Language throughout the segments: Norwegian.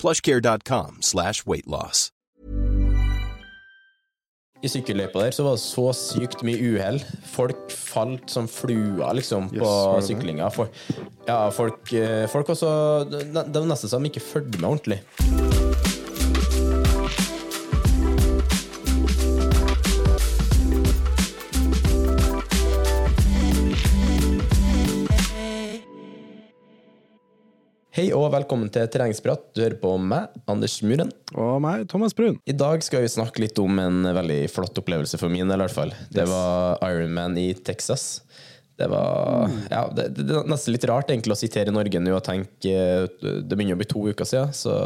plushcare.com slash weightloss. I sykkelløypa der så var det så sykt mye uhell. Folk falt som fluer liksom på det? syklinga. For, ja, folk, eh, folk også Det var nesten som de ikke fulgte med ordentlig. Hei og velkommen til Terrengsprat. Du hører på meg, Anders Muren. Og meg, Thomas Brun. I dag skal vi snakke litt om en veldig flott opplevelse for min del, i hvert fall. Det var Ironman i Texas. Det var ja, det, det, er nesten litt rart egentlig å sitere i Norge nå og tenke Det begynner å bli to uker siden, så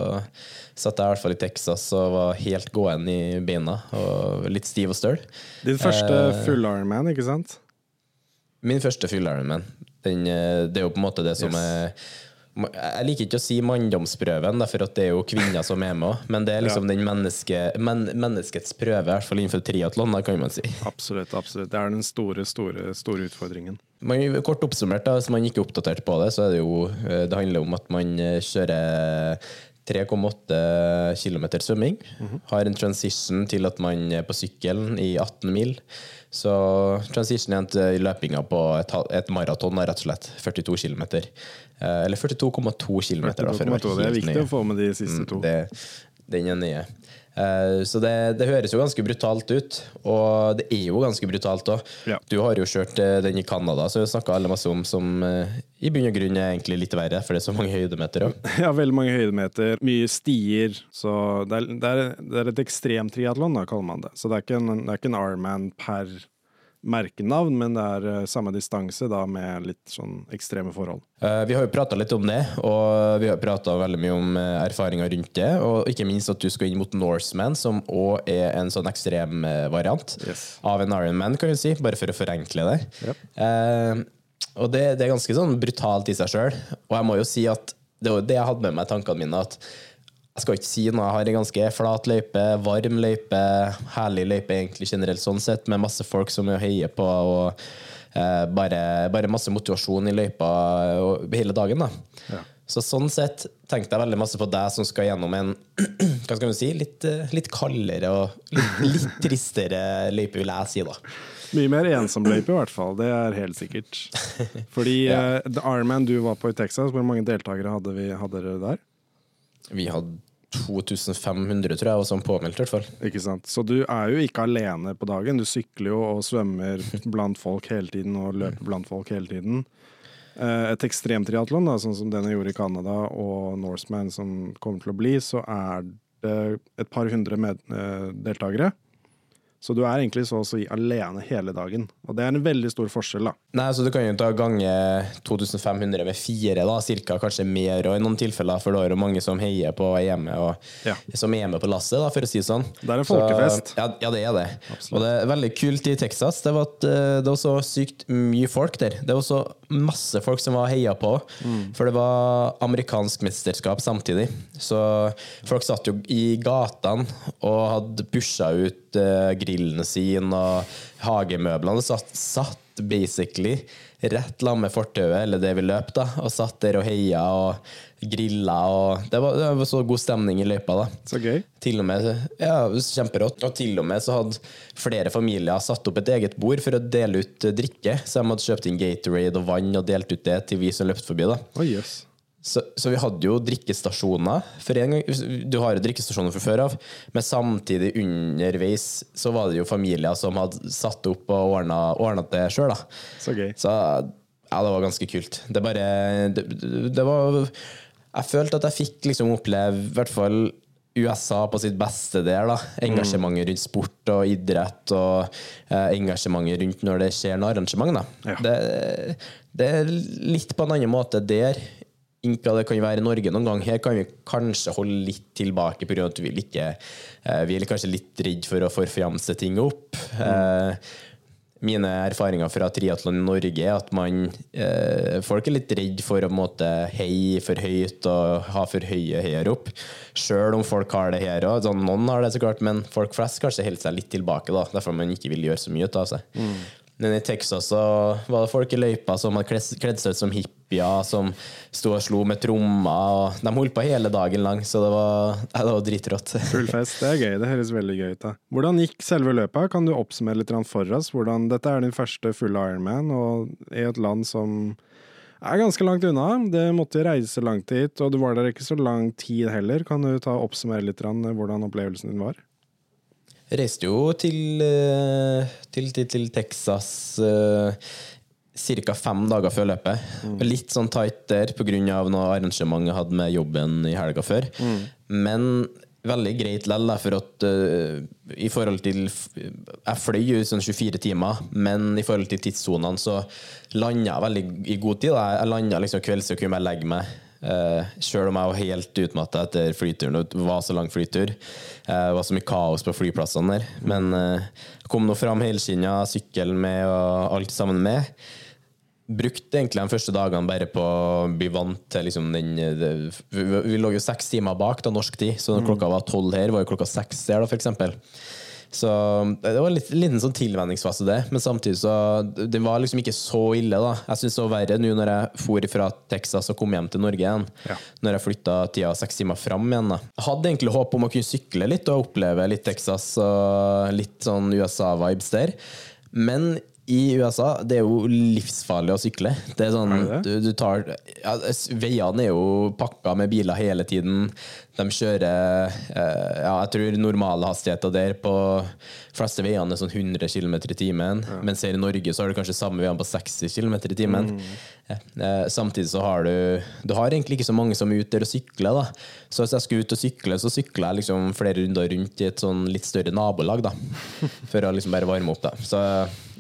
satt jeg i hvert fall i Texas og var helt gåen i beina og litt stiv og støl. Din første Eh, full Ironman, ikke sant? Min første full Ironman. Den, eh, det er jo på en måte det som Yes. er Jeg liker ikke å si manndomsprøven, for det er jo kvinner som er med òg, men det er liksom den menneske, men, menneskets prøve, i hvert fall innenfor triatlon, kan man si. Absolutt. absolutt. Det er den store, store, store utfordringen. Man, kort oppsummert, da, hvis man ikke er oppdatert på det, så er det jo eh, Det handler om at man eh, kjører 3,8 km svømming. Har en transition til at man er på sykkelen i 18 mil. Så transition igjen til løpinga på et, et maraton, rett og slett. 42 km. Eh, eller 42,2 km. da, for å være 42,2. Det er viktig nye. å få med de siste to. Mm, Det, den er nye. Eh, så det, det høres jo ganske brutalt ut, og det er jo ganske brutalt òg. Ja. Du har jo kjørt eh, den i Canada, så snakka alle masse om som i bunn og grunn er egentlig litt verre, for det er så mange høydemeter òg. Ja, veldig mange høydemeter, mye stier. Så det er, det er, det er et ekstremtriatlon, kaller man det. Så det er ikke en, det er ikke en Ironman per merkenavn, men det er eh, samme distanse, da med litt sånn ekstreme forhold. Eh, Vi har jo prata litt om det, og vi har prata veldig mye om eh, erfaringer rundt det. Og ikke minst at du skal inn mot Norseman, som òg er en sånn ekstrem variant Yes. av en Ironman, kan vi si, bare for å forenkle det. Yep. Eh, og det, det er ganske sånn brutalt i seg sjøl. Og jeg må jo si at det var det jeg hadde med meg i tankene mine. at jeg skal ikke si noe, jeg har en ganske flat løype, varm løype, herlig løype egentlig generelt sånn sett, med masse folk som heier på, og eh, bare, bare masse motivasjon i løypa hele dagen. da. Ja. Så sånn sett tenkte jeg veldig masse på deg som skal gjennom en hva skal man si, litt, eh, litt kaldere og litt, litt tristere løype, vil jeg si. da. Mye mer ensom løype, i hvert fall. Det er helt sikkert. Fordi Ja. uh, The Ironman du var på i Texas, hvor mange deltakere hadde, vi, hadde dere der? Vi hadde 2500, tror jeg, var sånn påmeldt, hvert fall. Ikke sant? Så du er jo ikke alene på dagen. Du sykler jo og svømmer blant folk hele tiden og løper blant folk hele tiden. Eh, Et ekstremtriatlon, sånn som den jeg gjorde i Canada, og Norseman som kommer til å bli, så er det et par hundre eh, deltakere. Så du er egentlig så å si alene hele dagen. Og det er en veldig stor forskjell, da. Nei, så Du kan jo ta gange 2500 med fire, da, cirka, kanskje mer og i noen tilfeller, for da er det mange som heier på hjemme, og Ja. som er med på lasset, da, for å si det sånn. Det er en folkefest. Så, ja, ja, det er det. Og det er veldig kult i Texas. Det var, eh, det var så sykt mye folk der. Det var så masse folk som var heia på, Mm. for det var amerikansk mesterskap samtidig. Så folk satt jo i gatene og hadde pusha ut eh, grillene sine og hagemøblene. Satt, satt basically rett lam med fortauet, eller det vi løp, da, og satt der og heia og grilla. Og det, var, det var så god stemning i løypa, da. Så gøy. Til og med, ja, Kjemperått. Og til og med så hadde flere familier satt opp et eget bord for å dele ut eh, drikke. Så de hadde kjøpt inn Gatorade og vann og delt ut det til vi som løpte forbi. da. Oh, jøss. Så, så vi hadde jo drikkestasjoner. For en gang, Du har jo drikkestasjoner fra før av, men samtidig underveis så var det jo familier som hadde satt opp og ordna, ordna det sjøl. Så gøy. Så ja, det var ganske kult. Det bare det, det var Jeg følte at jeg fikk liksom oppleve i hvert fall USA på sitt beste der. da Engasjementet rundt sport og idrett, og eh, engasjementet rundt når det skjer noe arrangement. da Ja. det, det er litt på en annen måte der hva det kan være i Norge noen gang. Her kan vi kanskje holde litt tilbake pga. at vi ikke eh, Vi er kanskje litt redd for å forfjamse ting opp. Eh, mine erfaringer fra triatlon i Norge er at man eh, folk er litt redd for å måte heie for høyt og ha for høye heiarop. Sjøl om folk har det her òg. Sånn, noen har det så klart, men folk flest kanskje holder seg litt tilbake. da, Derfor man ikke vil gjøre så mye ut av seg. Men i Texas så var det folk i løypa som hadde kledd seg ut som hippier, som sto og slo med trommer. De holdt på hele dagen lang, så det var, ja, det var dritrått. Full fest. Det er gøy. Det høres veldig gøy ut. da. Hvordan gikk selve løpet? Kan du oppsummere litt for oss? Hvordan, dette er din første fulle Ironman, og i et land som er ganske langt unna. Det måtte reise langt hit, og du var der ikke så lang tid heller. Kan du ta oppsummere litt hvordan opplevelsen din var? Jeg reiste jo til, eh, til, til, til Texas uh, ca. fem dager før løpet. Litt sånn tight der pga. noe arrangement jeg hadde med jobben i helga før. Men veldig greit likevel, for at uh, i forhold til Jeg fløy jo sånn 24 timer, men i forhold til tidssonene så landa jeg veldig i god tid. da. Jeg landa liksom kvelds og kunne bare legge meg. Uh, Sjøl om jeg var helt utmatta etter flyturen. Det var så lang flytur. Uh, det var så mye kaos på flyplassene der. Men uh, kom nå fram helskinna, sykkelen med og alt sammen med. Brukte egentlig de første dagene bare på å bli vant til liksom den det, vi, vi lå jo seks timer bak da norsk tid, så når klokka var tolv her, var jo klokka seks her, da, eksempel. Så det var en liten sånn tilvenningsfase, det. Men samtidig så Den var liksom ikke så ille, da. Jeg syns det var verre nå når jeg for fra Texas og kom hjem til Norge igjen. Ja. Når jeg flytta tida seks timer fram igjen. da Jeg hadde egentlig håp om å kunne sykle litt og oppleve litt Texas og litt sånn USA-vibes der. Men i USA det er jo livsfarlig å sykle. Det er sånn, Er det du, du tar, ja, Veiene er jo pakka med biler hele tiden. De kjører eh, ja, Jeg tror normalhastigheter der på fleste veiene er sånn 100 km i timen. Mens her i Norge så har du kanskje samme veiene på 60 km i timen. Eh, samtidig så har du Du har egentlig ikke så mange som er ute der og sykler. da Så hvis jeg skulle ut og sykle, så sykler jeg liksom flere runder rundt i et sånn litt større nabolag. da For å liksom bare varme opp. da Så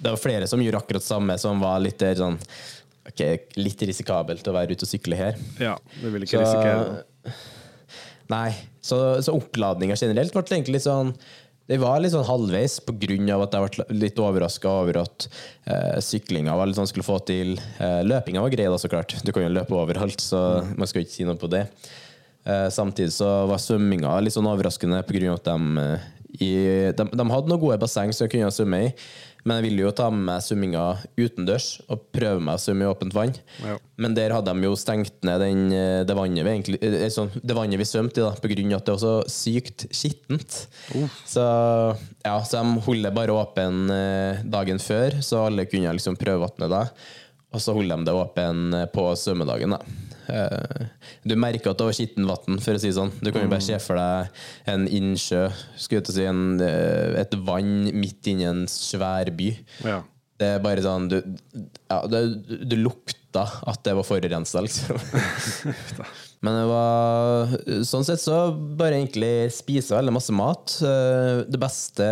det var flere som gjorde akkurat samme, som var litt der sånn Ok, litt risikabelt å være ute og sykle her. Ja, du vil ikke Så- risikere. Nei, så, så oppladninga generelt ble egentlig litt sånn Det var litt sånn halvveis av at jeg ble litt overraska over at eh, syklinga var litt sånn skulle få til. Eh, løpinga var grei, da, så klart. Du kan jo løpe overalt, så man skal ikke si noe på det. Eh, samtidig så var svømminga litt sånn overraskende av at de, eh, i, de, de hadde noen gode basseng som jeg kunne svømme i. Men jeg ville jo ta med meg svømminga utendørs og prøve meg å svømme i åpent vann. Ja. Men der hadde de jo stengt ned den, eh, det, vannet vi egentlig, eh, sånn, det vannet vi svømte i, da, av at det var så sykt skittent. Så, ja, så de holder bare åpen eh, dagen før, så alle kunne liksom prøve vannet da. Og så holder de det åpen eh, på svømmedagen. da. Eh, Du merker at det var skittent vann, for å si det sånn. Du kan jo bare se for deg en innsjø, skulle jeg si, en, eh, et vann midt inni en svær by. Ja. Det er bare sånn Du, ja, det, du lukta at det var forurensa, liksom. Men det var, sånn sett så bare egentlig spise veldig masse mat. Eh, Det beste,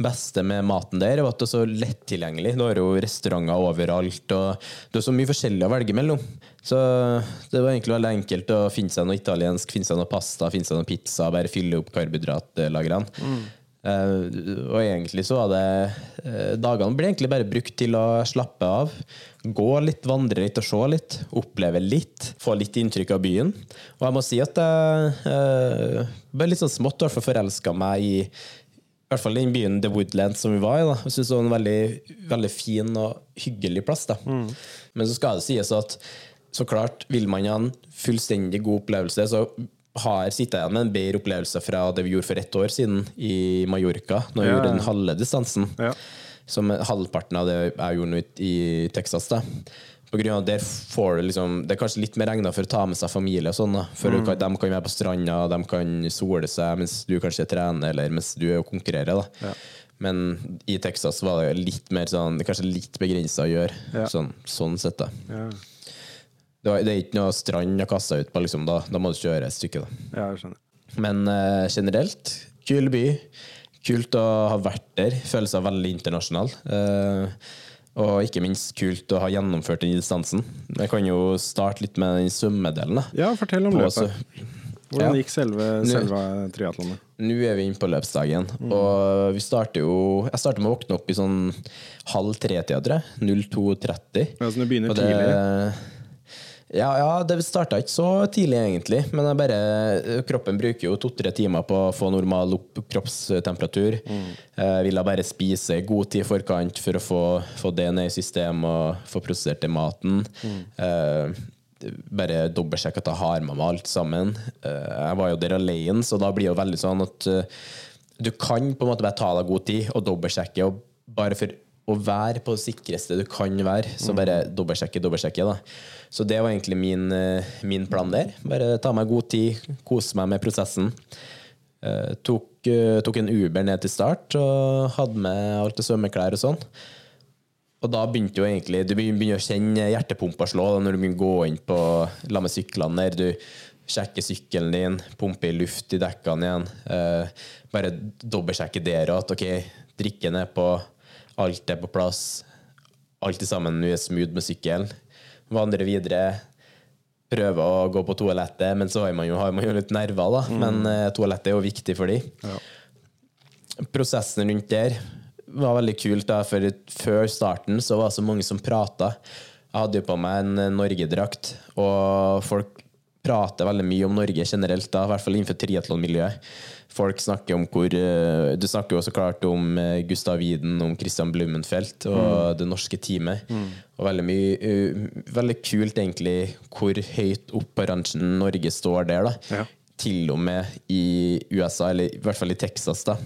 beste med maten der var at det er så lett tilgjengelig. Du har jo restauranter overalt, og det er så mye forskjellig å velge mellom. Så det var egentlig veldig enkelt å finne seg noe italiensk, finne seg noe pasta, finne seg noe pizza, bare fylle opp karbohydratlagrene. Eh, og egentlig så var det uh, Dagene ble egentlig bare brukt til å slappe av. Gå litt, vandre litt og se litt. Oppleve litt. Få litt inntrykk av byen. Og jeg må si at jeg uh, ble litt sånn smått hvert forelska meg i i hvert fall den byen The Woodlands som vi var i. da. Jeg synes det var en veldig, veldig fin og hyggelig plass. da. Men så skal det sies at så klart, vil man ha en fullstendig god opplevelse, så har sittet igjen med en bedre opplevelse fra det vi gjorde for ett år siden i Mallorca, når vi Ja, gjorde den halve distansen. Ja. Som halvparten av det jeg gjorde i Texas. da. På grunn av der får du liksom, Det er kanskje litt mer egnet for å ta med seg familie. og sånn da. For Mm. De kan være på stranda, de kan sole seg mens du kanskje trener, eller mens du er og konkurrerer. da. Men i Texas var det litt mer sånn, kanskje litt begrensa å gjøre. Sånn, sånn sett da. Det, var, det er ikke noe strand å kaste ut på, liksom, da, da må du kjøre et stykke. da. ja, jeg skjønner. Men uh, generelt, kul by. Kult å ha vært der. Føles seg veldig internasjonal. Uh, og ikke minst kult å ha gjennomført den distansen. Jeg kan jo starte litt med den svømmedelen. Ja, fortell om På- løpet. Hvordan Ja. gikk selve, selve triatlonet? Nå er vi inne på løpsdagen, og vi starter jo Jeg starter med å våkne opp i sånn halv tre-tida, tror jeg. 02.30. Ja, så du begynner det- tidlig? Ja, ja, det starta ikke så tidlig, egentlig. Men bare, kroppen bruker jo to-tre timer på å få normal opp kroppstemperatur. Jeg ville bare spise god tid i forkant for å få, få det ned i systemet og få prosessert det maten. Eh, bare dobbeltsjekke at jeg har med meg alt sammen. Eh, jeg var jo der alene, så da blir det jo veldig sånn at eh, du kan på en måte bare ta deg god tid og dobbeltsjekke. Og bare for å være på det sikreste du kan være, så bare dobbeltsjekke, dobbeltsjekke. da. Så det var egentlig min, eh, min plan der. Bare ta meg god tid, kose meg med prosessen. Uh, tok, uh, tok en Uber ned til start og hadde med alt av svømmeklær og sånn. Og da begynte jo egentlig Du begynner å kjenne hjertepumpa slå da, når du begynner å gå inn på la meg syklene der. Du sjekker sykkelen din, pumper luft i dekkene igjen. Uh, bare dobbeltsjekke der at OK, drikken er på, alt er på plass. Alt sammen nå er smooth med sykkelen. Vandrer videre. Prøver å gå på toalettet, men så har man jo, har man jo litt nerver, da. Men uh, toalettet er jo viktig for de prosessen rundt der var veldig kult. da, for Før starten så var det så mange som prata. Jeg hadde jo på meg en eh, Norge-drakt, og folk prater veldig mye om Norge generelt, da, i hvert fall innenfor triatlonmiljøet. Folk snakker om hvor eh, Du snakker jo så klart om eh, Gustav Widen, om Christian Blumenfeldt og det norske teamet. Og veldig mye eh, Veldig kult, egentlig, hvor høyt opp på ransjen Norge står der. da Ja. til og med i USA, eller i hvert fall i Texas. da.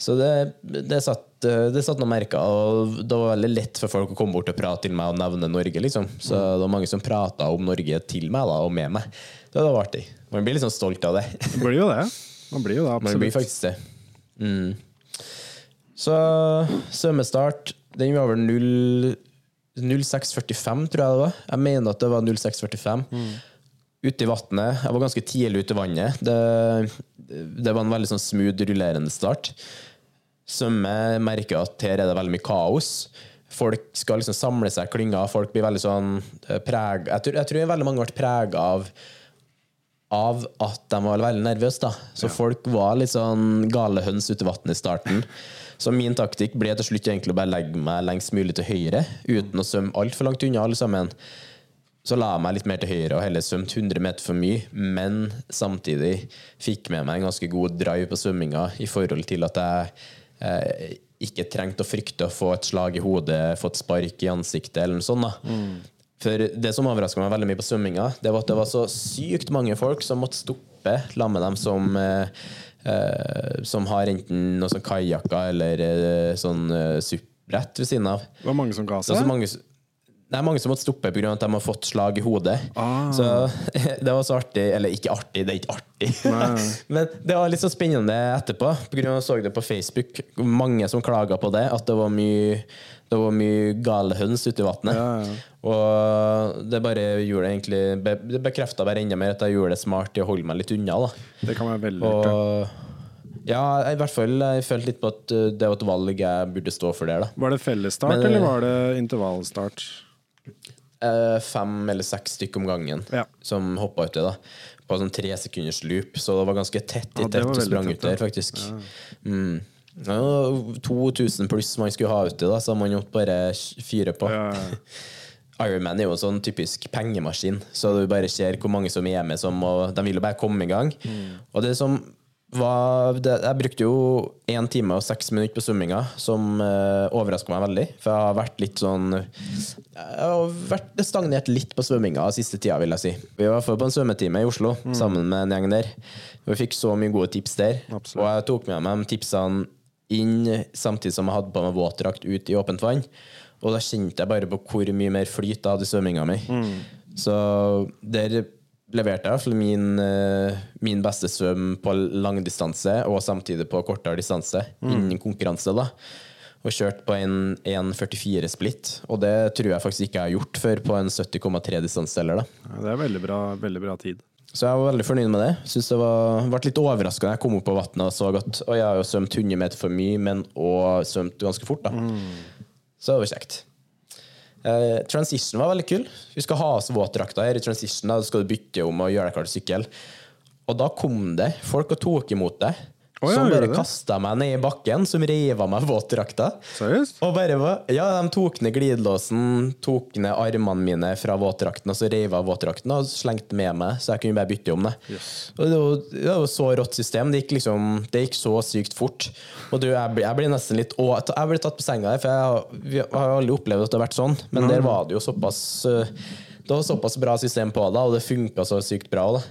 Så det, det, satt, det satt noen merker, og det var veldig lett for folk å komme bort og prate til meg og nevne Norge. liksom. Så det var mange som prata om Norge til meg da, og med meg. Det var artig. Man blir litt sånn stolt av det. Det blir jo det. Man blir jo det, Man blir faktisk det. Mm. Så svømmestart, den var vel 06.45, tror jeg det var. Jeg mener at det var 06.45. Ute i vannet. Jeg var ganske tidlig ute i vannet. Det, det var en veldig sånn smooth, rullerende start. Svømme merker at her er det veldig mye kaos. Folk skal liksom samle seg i klynger. Folk blir veldig sånn eh, preg... Jeg tror, jeg tror veldig mange ble prega av av at de var veldig nervøse. da. Så folk var litt sånn gale høns ute i vannet i starten. Så min taktikk ble til slutt egentlig å bare legge meg lengst mulig til høyre, uten å svømme altfor langt unna alle sammen. Så la jeg meg litt mer til høyre og heller svømte 100 meter for mye, men samtidig fikk med meg en ganske god drive på svømminga i forhold til at jeg eh, ikke trengte å frykte å få et slag i hodet, få et spark i ansiktet eller noe sånt. da. For det som overraska meg veldig mye på svømminga, det var at det var så sykt mange folk som måtte stoppe sammen med dem som eh, eh, som har enten noe sånn kajakker eller eh, sånn eh, suppbrett ved siden av. Det var mange som ga Det var så mange det er mange som måtte stoppe pga. at de har fått slag i hodet. Ah. Så det var så artig Eller ikke artig, det er ikke artig. Men det var litt så spennende etterpå. På grunn av at jeg så det på Facebook. Mange som klaga på det. At det var mye Det var mye galehøns ute i vannet. Ja, ja. Og det bare gjorde det egentlig Det bekrefta bare enda mer at jeg gjorde det smart i å holde meg litt unna. da Det kan være veldig lurt. ja. i hvert fall jeg følte litt på at uh, det var et valg jeg burde stå for der. da Var det fellesstart, eller eh, var det intervallstart? Eh, Fem eller seks stykker om gangen Ja. som hoppa uti. da På sånn tre sekunders loop, så det var ganske tett i Ja, det tett var du veldig sprang tett, ut der, ja. faktisk. Mm. Ja, 2000 pluss man skulle ha uti, da, så man måtte bare fyre på. Ja, ja. Ironman er jo en sånn typisk pengemaskin, så du bare ser hvor mange som er med, som, og de vil jo bare komme i gang. Mm. Og det som var det, Jeg brukte jo én time og seks minutter på svømminga, som uh, overraska meg veldig. For jeg har vært litt sånn Jeg har vært stagnert litt på svømminga siste tida, vil jeg si. Vi var på en svømmetime i Oslo sammen med en gjeng der. Vi fikk så mye gode tips der. Absolutt. Og jeg tok med meg de tipsene inn samtidig som jeg hadde på meg våtdrakt ut i åpent vann. Og da kjente jeg bare på hvor mye mer flyt jeg hadde i svømminga mi. Så der leverte jeg i min, eh, min beste svøm på langdistanse, og samtidig på kortere distanse innen konkurranse. da Og kjørt på en 1,44 splitt. Og det tror jeg faktisk ikke jeg har gjort før på en 70,3 distanse heller. da Ja, det er veldig bra, veldig bra tid. så jeg var veldig fornøyd med det. Synes det var, ble litt overraska da jeg kom opp på vannet og så at og jeg har jo svømt 100 meter for mye, men òg svømt ganske fort. da Så det var kjekt. Eh, transition var veldig kul. Vi skal ha oss våtdrakta her i transition. Da skal du bytte om og gjøre deg klar til sykkel. Og da kom det folk og tok imot deg. Å ja, som bare kasta meg ned i bakken, som rev av meg våtdrakta. Og bare var, ja, De tok ned glidelåsen, tok ned armene mine fra våtdrakten, og så rev av våtdrakten og slengte med meg, så jeg kunne bare bytte om det. Og det var, det var så rått system. Det gikk liksom Det gikk så sykt fort. Og du, jeg, jeg ble nesten litt å, Jeg ble tatt på senga der, for jeg, har- vi har aldri opplevd at det har vært sånn. Men der var det jo såpass øh, Det var såpass bra system på det, og det funka så sykt bra. Da.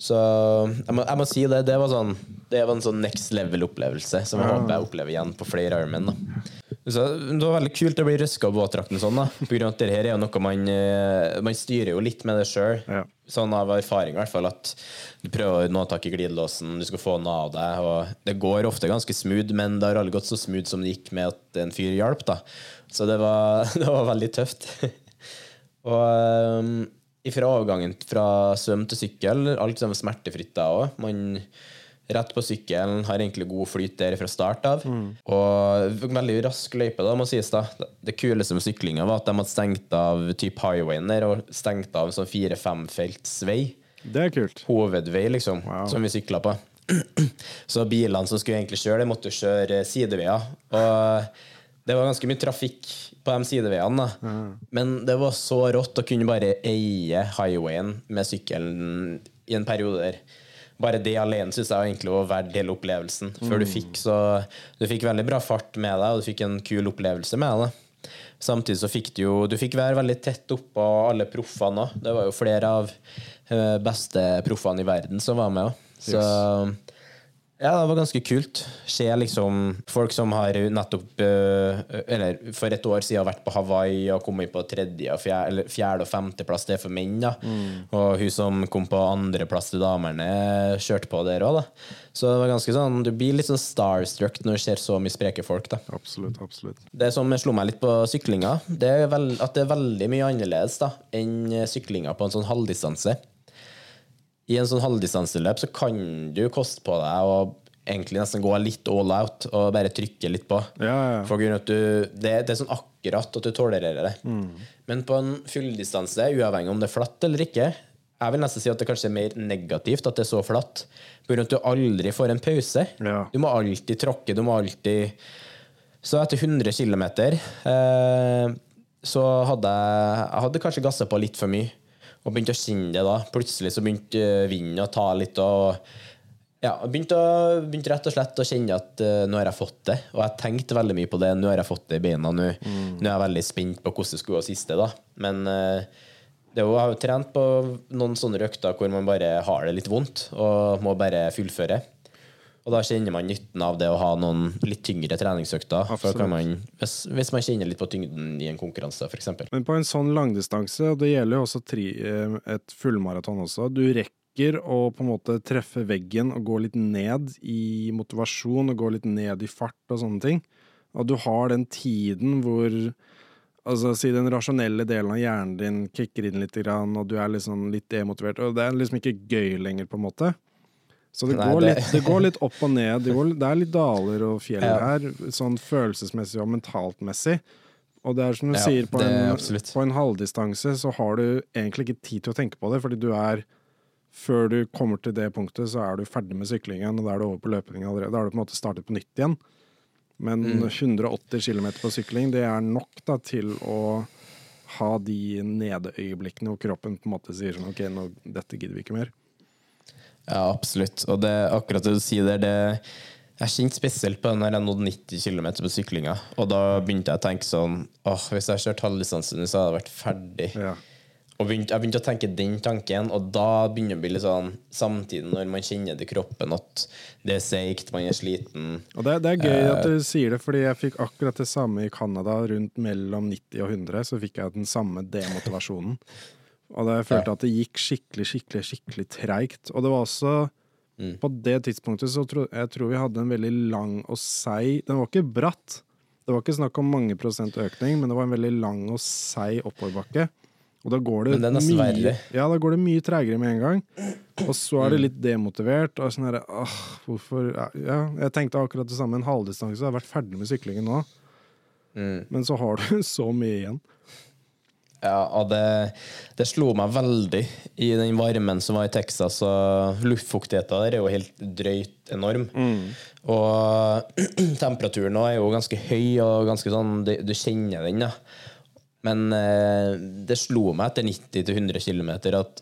Så jeg må, jeg må si det. Det var, sånn, det var en sånn next level-opplevelse som jeg håper jeg opplever igjen på flere Ironman. Så Det var veldig kult å bli røska av våtdrakten sånn. da På grunn av at det her er jo noe man eh, Man styrer jo litt med det sjøl. Ja. Sånn av erfaring, i hvert fall. At du prøver å nå tak i glidelåsen, du skal få den av deg. Og det går ofte ganske smooth, men det har aldri gått så smooth som det gikk med at en fyr hjalp. da Så det var, det var veldig tøft. og ifra overgangen fra svøm til sykkel, alt sammen smertefritt da òg. Man rett på sykkelen, har egentlig god flyt der fra start av. Og veldig rask løype, da, må sies. da Det kuleste med syklinga var at de hadde stengt av typ highwayen der, og stengt av en sånn fire-femfelts vei. Det er kult. Hovedvei, liksom, Wow. som vi sykla på. Så bilene som skulle egentlig kjøre, de måtte kjøre sideveier. Og det var ganske mye trafikk på de sideveiene. da. Men det var så rått å kunne bare eie highwayen med sykkelen i en periode der. Bare det alene syns jeg egentlig var verdt hele opplevelsen. Før du fikk så Du fikk veldig bra fart med deg, og du fikk en kul opplevelse med det. Samtidig så fikk du jo Du fikk være veldig tett oppå alle proffene òg. Det var jo flere av eh, beste proffene i verden som var med òg. Så ja, det var ganske kult. Se liksom folk som har nettopp eh, Eller for et år siden vært på Hawaii og kommet på tredje, fjerde, eller fjerde og femteplass, det er for menn. da Og hun som kom på andreplass til damene, kjørte på der òg, da. Så det var ganske sånn Du blir litt sånn starstruck når du ser så mye spreke folk, da. Absolutt. absolutt. Det som slo meg litt på syklinga, det er vel, at det er veldig mye annerledes da enn syklinga på en sånn halvdistanse. I en sånn halvdistanseløp så kan du koste på deg å egentlig nesten gå litt all out og bare trykke litt på. Ja, ja. For grunn av at du, det, det er sånn akkurat at du tolererer det. Men på en fulldistanse, uavhengig om det er flatt eller ikke Jeg vil nesten si at det kanskje er mer negativt at det er så flatt. På grunn av at du aldri får en pause. Ja. Du må alltid tråkke, du må alltid Så etter 100 km eh, så hadde jeg, jeg hadde kanskje gassa på litt for mye. Og begynte å kjenne det da. Plutselig så begynte eh, vinden å ta litt. og ja, begynte, å, begynte rett og slett å kjenne at uh, nå har jeg fått det. Og jeg tenkte veldig mye på det. Nå har jeg fått det i beina. Nå, nå er jeg veldig spent på hvordan det skulle gå siste. da. Men uh, det jo, jeg har jo trent på noen sånne økter hvor man bare har det litt vondt og må bare fullføre. Og da kjenner man nytten av det å ha noen litt tyngre treningsøkter. Man, hvis, hvis man kjenner litt på tyngden i en konkurranse, f.eks. Men på en sånn langdistanse, og det gjelder jo også tri, eh, et fullmaraton også, du rekker å på en måte treffe veggen og gå litt ned i motivasjon og gå litt ned i fart og sånne ting. Og du har den tiden hvor Altså, si den rasjonelle delen av hjernen din kicker inn litt, grann, og du er liksom litt demotivert, og det er liksom ikke gøy lenger, på en måte. Så det, Nei, går, Litt, det går litt opp og ned. Det, går, det er litt daler og fjell Ja. her, sånn følelsesmessig og mentaltmessig. Og det er som du Ja, sier, på en, på en halvdistanse så har du egentlig ikke tid til å tenke på det, fordi du er Før du kommer til det punktet, så er du ferdig med syklingen, og da er du over på løpingen allerede. Da har du på en måte startet på nytt igjen. Men Mm. 180 km på sykling, det er nok da til å ha de nedeøyeblikkene hvor kroppen på en måte sier sånn OK, nå, dette gidder vi ikke mer. Ja, absolutt. Og det akkurat det du sier der, det jeg kjente spesielt på den når jeg nådde 90 km på syklinga. Og da begynte jeg å tenke sånn åh, Hvis jeg kjørte kjørt halvdistansen, så hadde jeg vært ferdig. Ja. Og begynte, jeg begynte å tenke den tanken, og da begynner det å bli litt sånn Samtidig når man kjenner det i kroppen at det er seigt, man er sliten Og det, det er gøy Eh. at du sier det, fordi jeg fikk akkurat det samme i Canada. Rundt mellom 90 og 100 så fikk jeg den samme demotivasjonen. Og da jeg følte at det gikk skikkelig, skikkelig, skikkelig treigt. Og det var også Mm. På det tidspunktet så tror jeg tror vi hadde en veldig lang og seig Den var ikke bratt. Det var ikke snakk om mange prosent økning, men det var en veldig lang og seig oppoverbakke. Og da går det, mye, ja, da går det mye tregere med en gang. Og så er det litt demotivert. Og sånn her, Åh, hvorfor Ja, jeg tenkte akkurat det samme. En halvdistanse. Jeg har vært ferdig med syklingen nå. Mm. Men så har du så mye igjen. Ja, og det, det slo meg veldig i den varmen som var i Texas. Og luftfuktigheten der er jo helt drøyt enorm. Og temperaturen er jo ganske høy, og ganske sånn Du, du kjenner den, Ja. Men eh, det slo meg etter 90-100 km at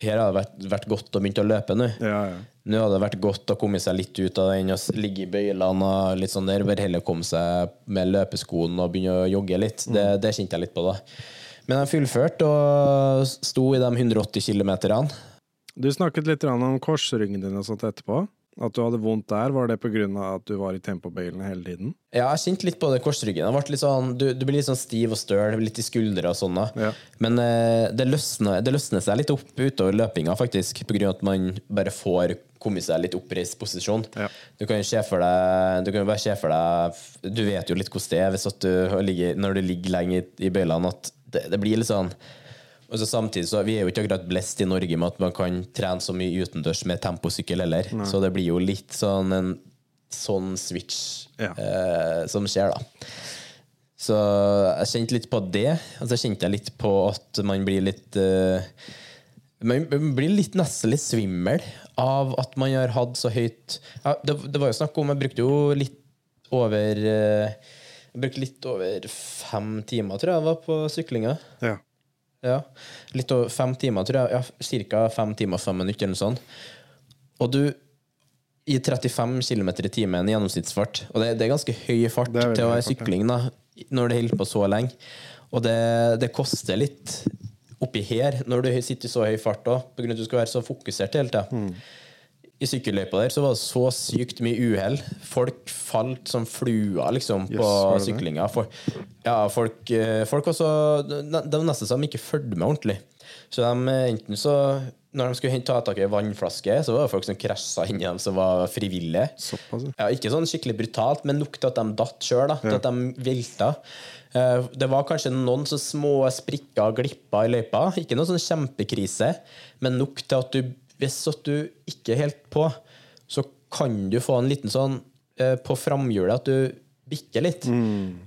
her hadde det vært, vært godt å begynne å løpe nå. Ja, ja. Nå hadde det vært godt å komme seg litt ut av den og ligge i bøylene og litt sånn der. Bare heller komme seg med løpeskoen og begynne å jogge litt. Det, det kjente jeg litt på da. Men jeg fullførte og sto i de 180 km. Du snakket litt om korsryggen din og sånt etterpå. At du hadde vondt der. Var det pga. at du var i tempobøylene hele tiden? Ja, jeg kjente litt på det korsryggen. Sånn, du, du blir litt sånn stiv og støl, litt i skuldre og sånn. Ja. Men eh, det, løsner, det løsner seg litt opp utover løpinga, faktisk, av at man bare får kommet seg litt oppreist posisjon. Ja. Du kan jo se for deg Du kan jo bare se for deg Du vet jo litt hvordan det er du ligger, når du ligger lenge i, i bøylene, at det, det blir litt sånn og så samtidig så Vi er jo ikke akkurat blest i Norge med at man kan trene så mye utendørs med temposykkel heller. Så det blir jo litt sånn en sånn switch Ja. eh, som skjer, da. Så jeg kjente litt på det. Og så kjente jeg litt på at man blir litt eh, Man blir litt nesten litt svimmel av at man har hatt så høyt ja, det, det var jo snakk om Jeg brukte jo litt over eh, Jeg brukte litt over fem timer, tror jeg, var på syklinga. Ja. Ja. Litt over fem timer, tror jeg. Ja, Cirka fem timer og fem minutter, eller sånt. Og du i 35 km i timen i gjennomsnittsfart, og det, det er ganske høy fart Det til å være sykling da, når det holder på så lenge. Og det, det koster litt oppi her, når du sitter i så høy fart òg, av at du skal være så fokusert hele tida. Hmm. I sykkelløypa der så var det så sykt mye uhell. Folk falt som fluer liksom, på det? syklinga. For, ja, folk, eh, folk var så Det var nesten så de ikke fulgte med ordentlig. Så de eh, enten så Når de skulle ta tak i ei vannflaske, så var det folk som krasja inni dem som var frivillige. Såpass, ja. Ja, ikke sånn skikkelig brutalt, men nok til at de datt sjøl. Til at de velta. Eh, Det var kanskje noen så små sprikker og glipper i løypa. Ikke noen sånn kjempekrise, men nok til at du, hvis du ikke er helt på, så kan du få en liten sånn eh, på framhjulet at du bikker litt.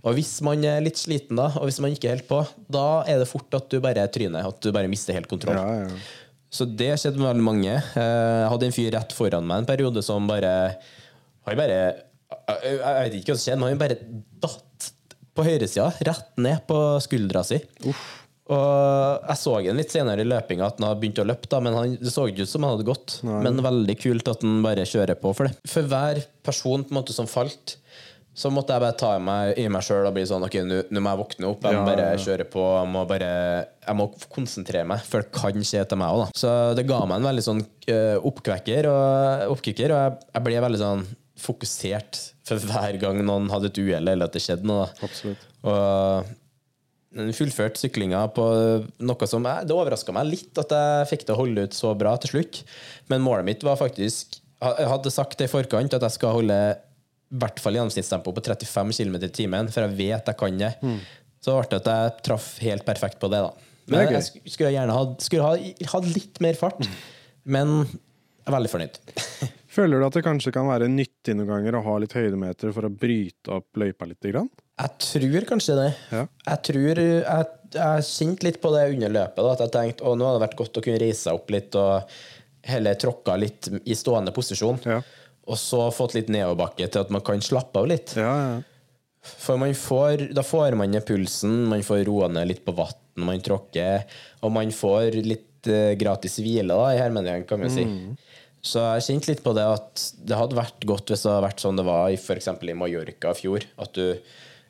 Og hvis man er litt sliten da, og hvis man ikke er helt på, da er det fort at du bare tryner. At du bare mister helt kontroll. Ja, ja. Så det skjedde med veldig mange. Eh, Jeg hadde en fyr rett foran meg en periode som bare Han bare Jeg vet ikke hva som skjedde, men han bare datt på høyresida, rett ned på skuldra si. Og jeg så han litt senere i løpinga at han hadde begynt å løpe, da, men han, det så ikke ut som han hadde gått. Men veldig kult at han bare kjører på for det. For hver person på en måte som falt, Så måtte jeg bare ta i meg, i meg sjøl og bli sånn Ok, nå må jeg våkne opp. Jeg må bare kjøre på. Jeg må bare Jeg må konsentrere meg, for det kan skje til meg òg. Så det ga meg en veldig sånn eh, oppkvekker og oppkicker, og jeg, jeg ble veldig sånn fokusert for hver gang noen hadde et uhell eller at det skjedde noe. Absolutt. Og den fullførte syklinga på noe som jeg, Det overraska meg litt at jeg fikk det å holde ut så bra til slutt. Men målet mitt var faktisk Jeg hadde sagt det i forkant at jeg skal holde i hvert fall gjennomsnittstempo på 35 km i timen, for jeg vet jeg kan det. Så ble det at jeg traff helt perfekt på det, da. Men Det jeg skulle gjerne hatt ha, ha, litt mer fart. Men jeg er veldig fornøyd. Føler du at det kanskje kan være nyttig noen ganger å ha litt høydemeter for å bryte opp løypa litt? Grann? Jeg tror kanskje det. Ja. Jeg tror jeg, jeg kjente litt på det under løpet. Da, at jeg tenkte å, nå hadde det vært godt å kunne reise seg opp litt og heller tråkka litt i stående posisjon. Ja. Og så fått litt nedoverbakke til at man kan slappe av litt. Ja, ja. For man får, da får man ned pulsen, man får roa ned litt på vann man tråkker, og man får litt uh, gratis hvile, da, i hermetegn, kan man si. Så jeg kjente litt på det at det hadde vært godt hvis det hadde vært sånn det var i, f.eks. i Mallorca i fjor. At du,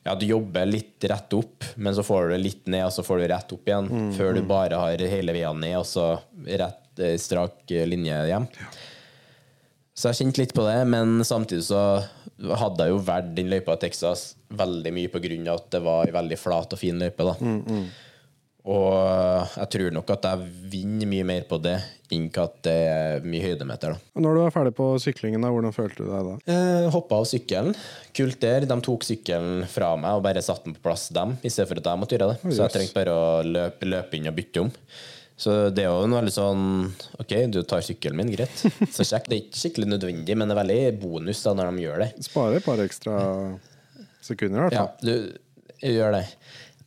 ja, du jobber litt rett opp, men så får du det litt ned, og så får du rett opp igjen. Før du bare har hele veien ned, og så rett eh, strak eh, linje hjem. Så jeg kjente litt på det, men samtidig så hadde jeg jo valgt den løypa i Texas veldig mye på grunn av at det var ei veldig flat og fin løype. da. Og jeg tror nok at jeg vinner mye mer på det enn at det er mye høydemeter. da. Når du var ferdig på syklingen, da, hvordan følte du deg da? Eh, Hoppa av sykkelen. Kult der. De tok sykkelen fra meg og bare satte den på plass, dem, i stedet for at jeg måtte gjøre det. Så jeg trengte bare å løpe, løpe inn og bytte om. Så det er jo noe veldig sånn OK, du tar sykkelen min, greit. Så kjekt. Det er ikke skikkelig nødvendig, men det er veldig bonus da når de gjør det. Sparer et par ekstra sekunder, i hvert fall. Ja, du gjør det.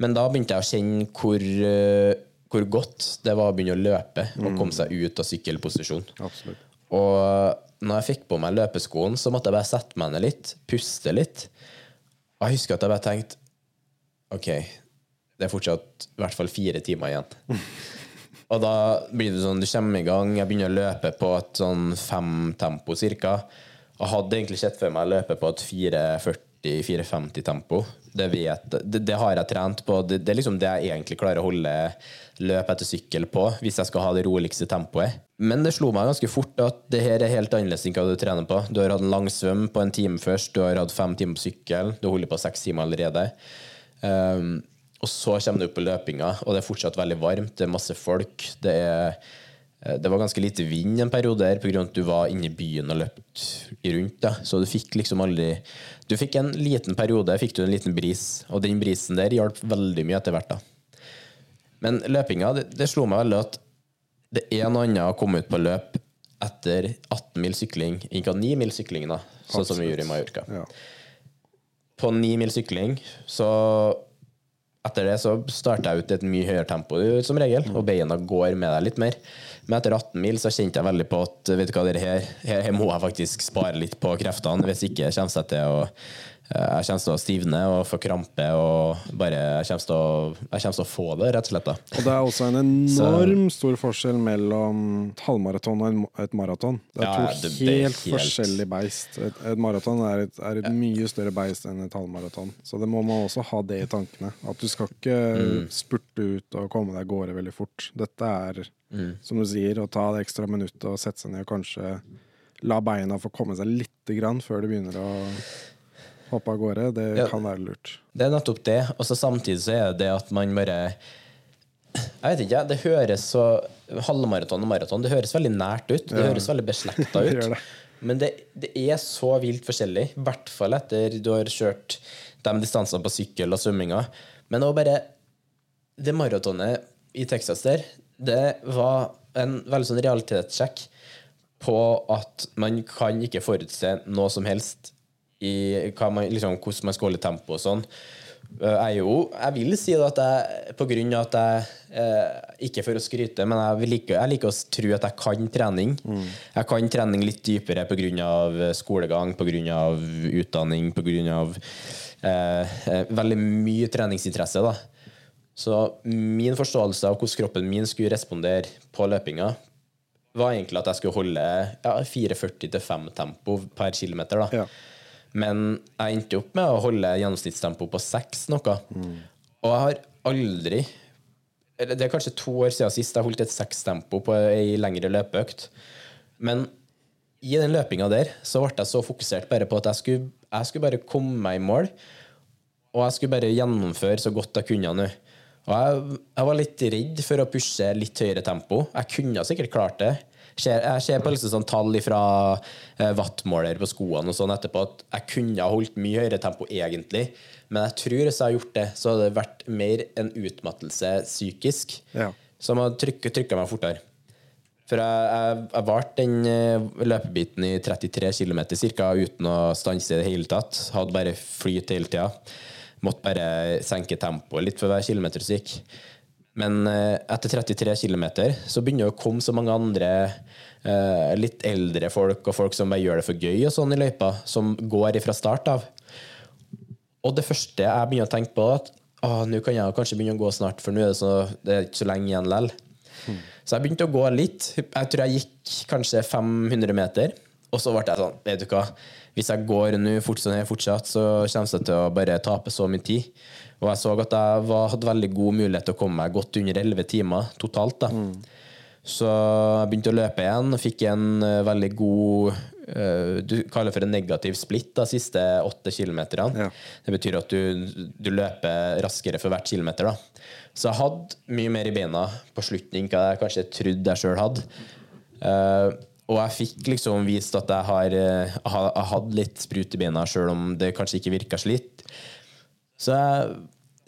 Men da begynte jeg å kjenne hvor, eh, hvor godt det var å begynne å løpe og komme seg ut av sykkelposisjon. Absolutt. Og når jeg fikk på meg løpeskoen, så måtte jeg bare sette meg ned litt, puste litt. Og jeg husker at jeg bare tenkte OK, det er fortsatt i hvert fall fire timer igjen. Og da blir det sånn, du kommer i gang, jeg begynner å løpe på et sånn fem-tempo cirka. Og hadde egentlig sett for meg å løpe på et 440-450 tempo. Det, vet, det, det har jeg trent på. Det, det er liksom det jeg egentlig klarer å holde løp etter sykkel på, hvis jeg skal ha det roligste tempoet. Men det slo meg ganske fort at det her er helt annerledes enn hva du trener på. Du har hatt en lang svøm på en time først, du har hatt fem timer på sykkel, du holder på seks timer allerede. Um, og så kommer du opp på løpinga, og det er fortsatt veldig varmt, det er masse folk. Det, er, eh, det var ganske lite vind en periode der pga. at du var inne i byen og løpt rundt. Da. Så du fikk liksom aldri Du fikk en liten periode, fikk du en liten bris, og den brisen der hjalp veldig mye etter hvert. da. Men løpinga, det, det slo meg veldig at det er noe annet å komme ut på løp etter 18 mil sykling enn hva 9 mil sykling, da, sånn som vi gjorde i Mallorca Ja. på 9 mil sykling, så etter det så starter jeg ut i et mye høyere tempo som regel, og beina går med deg litt mer. Men etter 18 mil så kjente jeg veldig på at vet du hva, det her, her, her må jeg faktisk spare litt på kreftene. Hvis ikke kommer jeg til å jeg kommer til å stivne og få krampe og bare Jeg kommer å, jeg kommer til å få det, rett og slett. da. Og det er også en enorm stor forskjell mellom et halvmaraton og et maraton. Det er Ja, to det- helt, helt- forskjellige beist. Et, et maraton er et, er et mye større beist enn et halvmaraton. Så det må man også ha det i tankene. At du skal ikke Mm. spurte ut og komme deg av gårde veldig fort. Dette er, Mm. som du sier, å ta det ekstra minuttet og sette seg ned og kanskje la beina få komme seg lite grann før du begynner å hoppe av gårde. Det Ja. kan være lurt. Det er nettopp det. Og så samtidig så er det det at man bare Jeg vet ikke, det høres så Halvmaraton og maraton, det høres veldig nært ut. Det Ja. høres veldig beslekta ut. det. Men det, det er så vilt forskjellig. I hvert fall etter du har kjørt de distansene på sykkel og svømminga. Men òg bare Det maratonet i Texas der, det var en veldig sånn realitetssjekk på at man kan ikke forutse noe som helst i man, liksom, hvordan man skal holde tempo og sånn. Eh, Jeg, jo, jeg vil si at jeg, på grunn av at jeg eh, Ikke for å skryte, men jeg, vil like, jeg liker å tro at jeg kan trening. Jeg kan trening litt dypere pga. skolegang, pga. utdanning, pga. Eh, eh, veldig mye treningsinteresse. da Så min forståelse av hvordan kroppen min skulle respondere på løpinga, var egentlig at jeg skulle holde ja, 4,40 til 5 tempo per kilometer. da Ja. Men jeg endte opp med å holde gjennomsnittstempo på seks noe. Og jeg har aldri Det er kanskje to år siden sist jeg holdt et sekstempo på ei lengre løpeøkt. Men i den løpinga der så ble jeg så fokusert bare på at jeg skulle, jeg skulle bare komme meg i mål. Og jeg skulle bare gjennomføre så godt jeg kunne nå. Og jeg, jeg var litt redd for å pushe litt høyere tempo. Jeg kunne sikkert klart det. Ser- Jeg ser på liksom sånn tall fra eh, wattmåler på skoene og sånn etterpå at jeg kunne ha holdt mye høyere tempo egentlig, men jeg tror hvis jeg har gjort det, så hadde det vært mer en utmattelse psykisk Ja. som hadde trykka meg fortere. For jeg, jeg, jeg varte den eh, løpebiten i 33 km ca. uten å stanse i det hele tatt. Hadde bare flyt hele tida. Måtte bare senke tempoet litt for hver kilometer som gikk. Men eh, etter 33 km så begynner det å komme så mange andre eh, litt eldre folk og folk som bare gjør det for gøy og sånn i løypa, som går ifra start av. Og det første jeg begynner å tenke på, at nå kan jeg kanskje begynne å gå snart, for nå er det, så, det er ikke så lenge igjen likevel. Så jeg begynte å gå litt. Jeg tror jeg gikk kanskje 500 meter. Og så ble jeg sånn, vet du hva, hvis jeg går nå fort fortsatt, så kommer jeg til å bare tape så mye tid. Og jeg så at jeg var, hadde veldig god mulighet til å komme meg godt under 11 timer totalt. da. Så jeg begynte å løpe igjen og fikk en eh, veldig god uh, Du kaller det for en negativ splitt de siste åtte kilometerne. Ja. Det betyr at du, du løper raskere for hvert kilometer. da. Så jeg hadde mye mer i beina på slutten enn jeg kanskje trodde jeg sjøl hadde. Uh, og jeg fikk liksom vist at jeg har- jeg hadde litt sprut i beina, sjøl om det kanskje ikke virka slitt. Så jeg,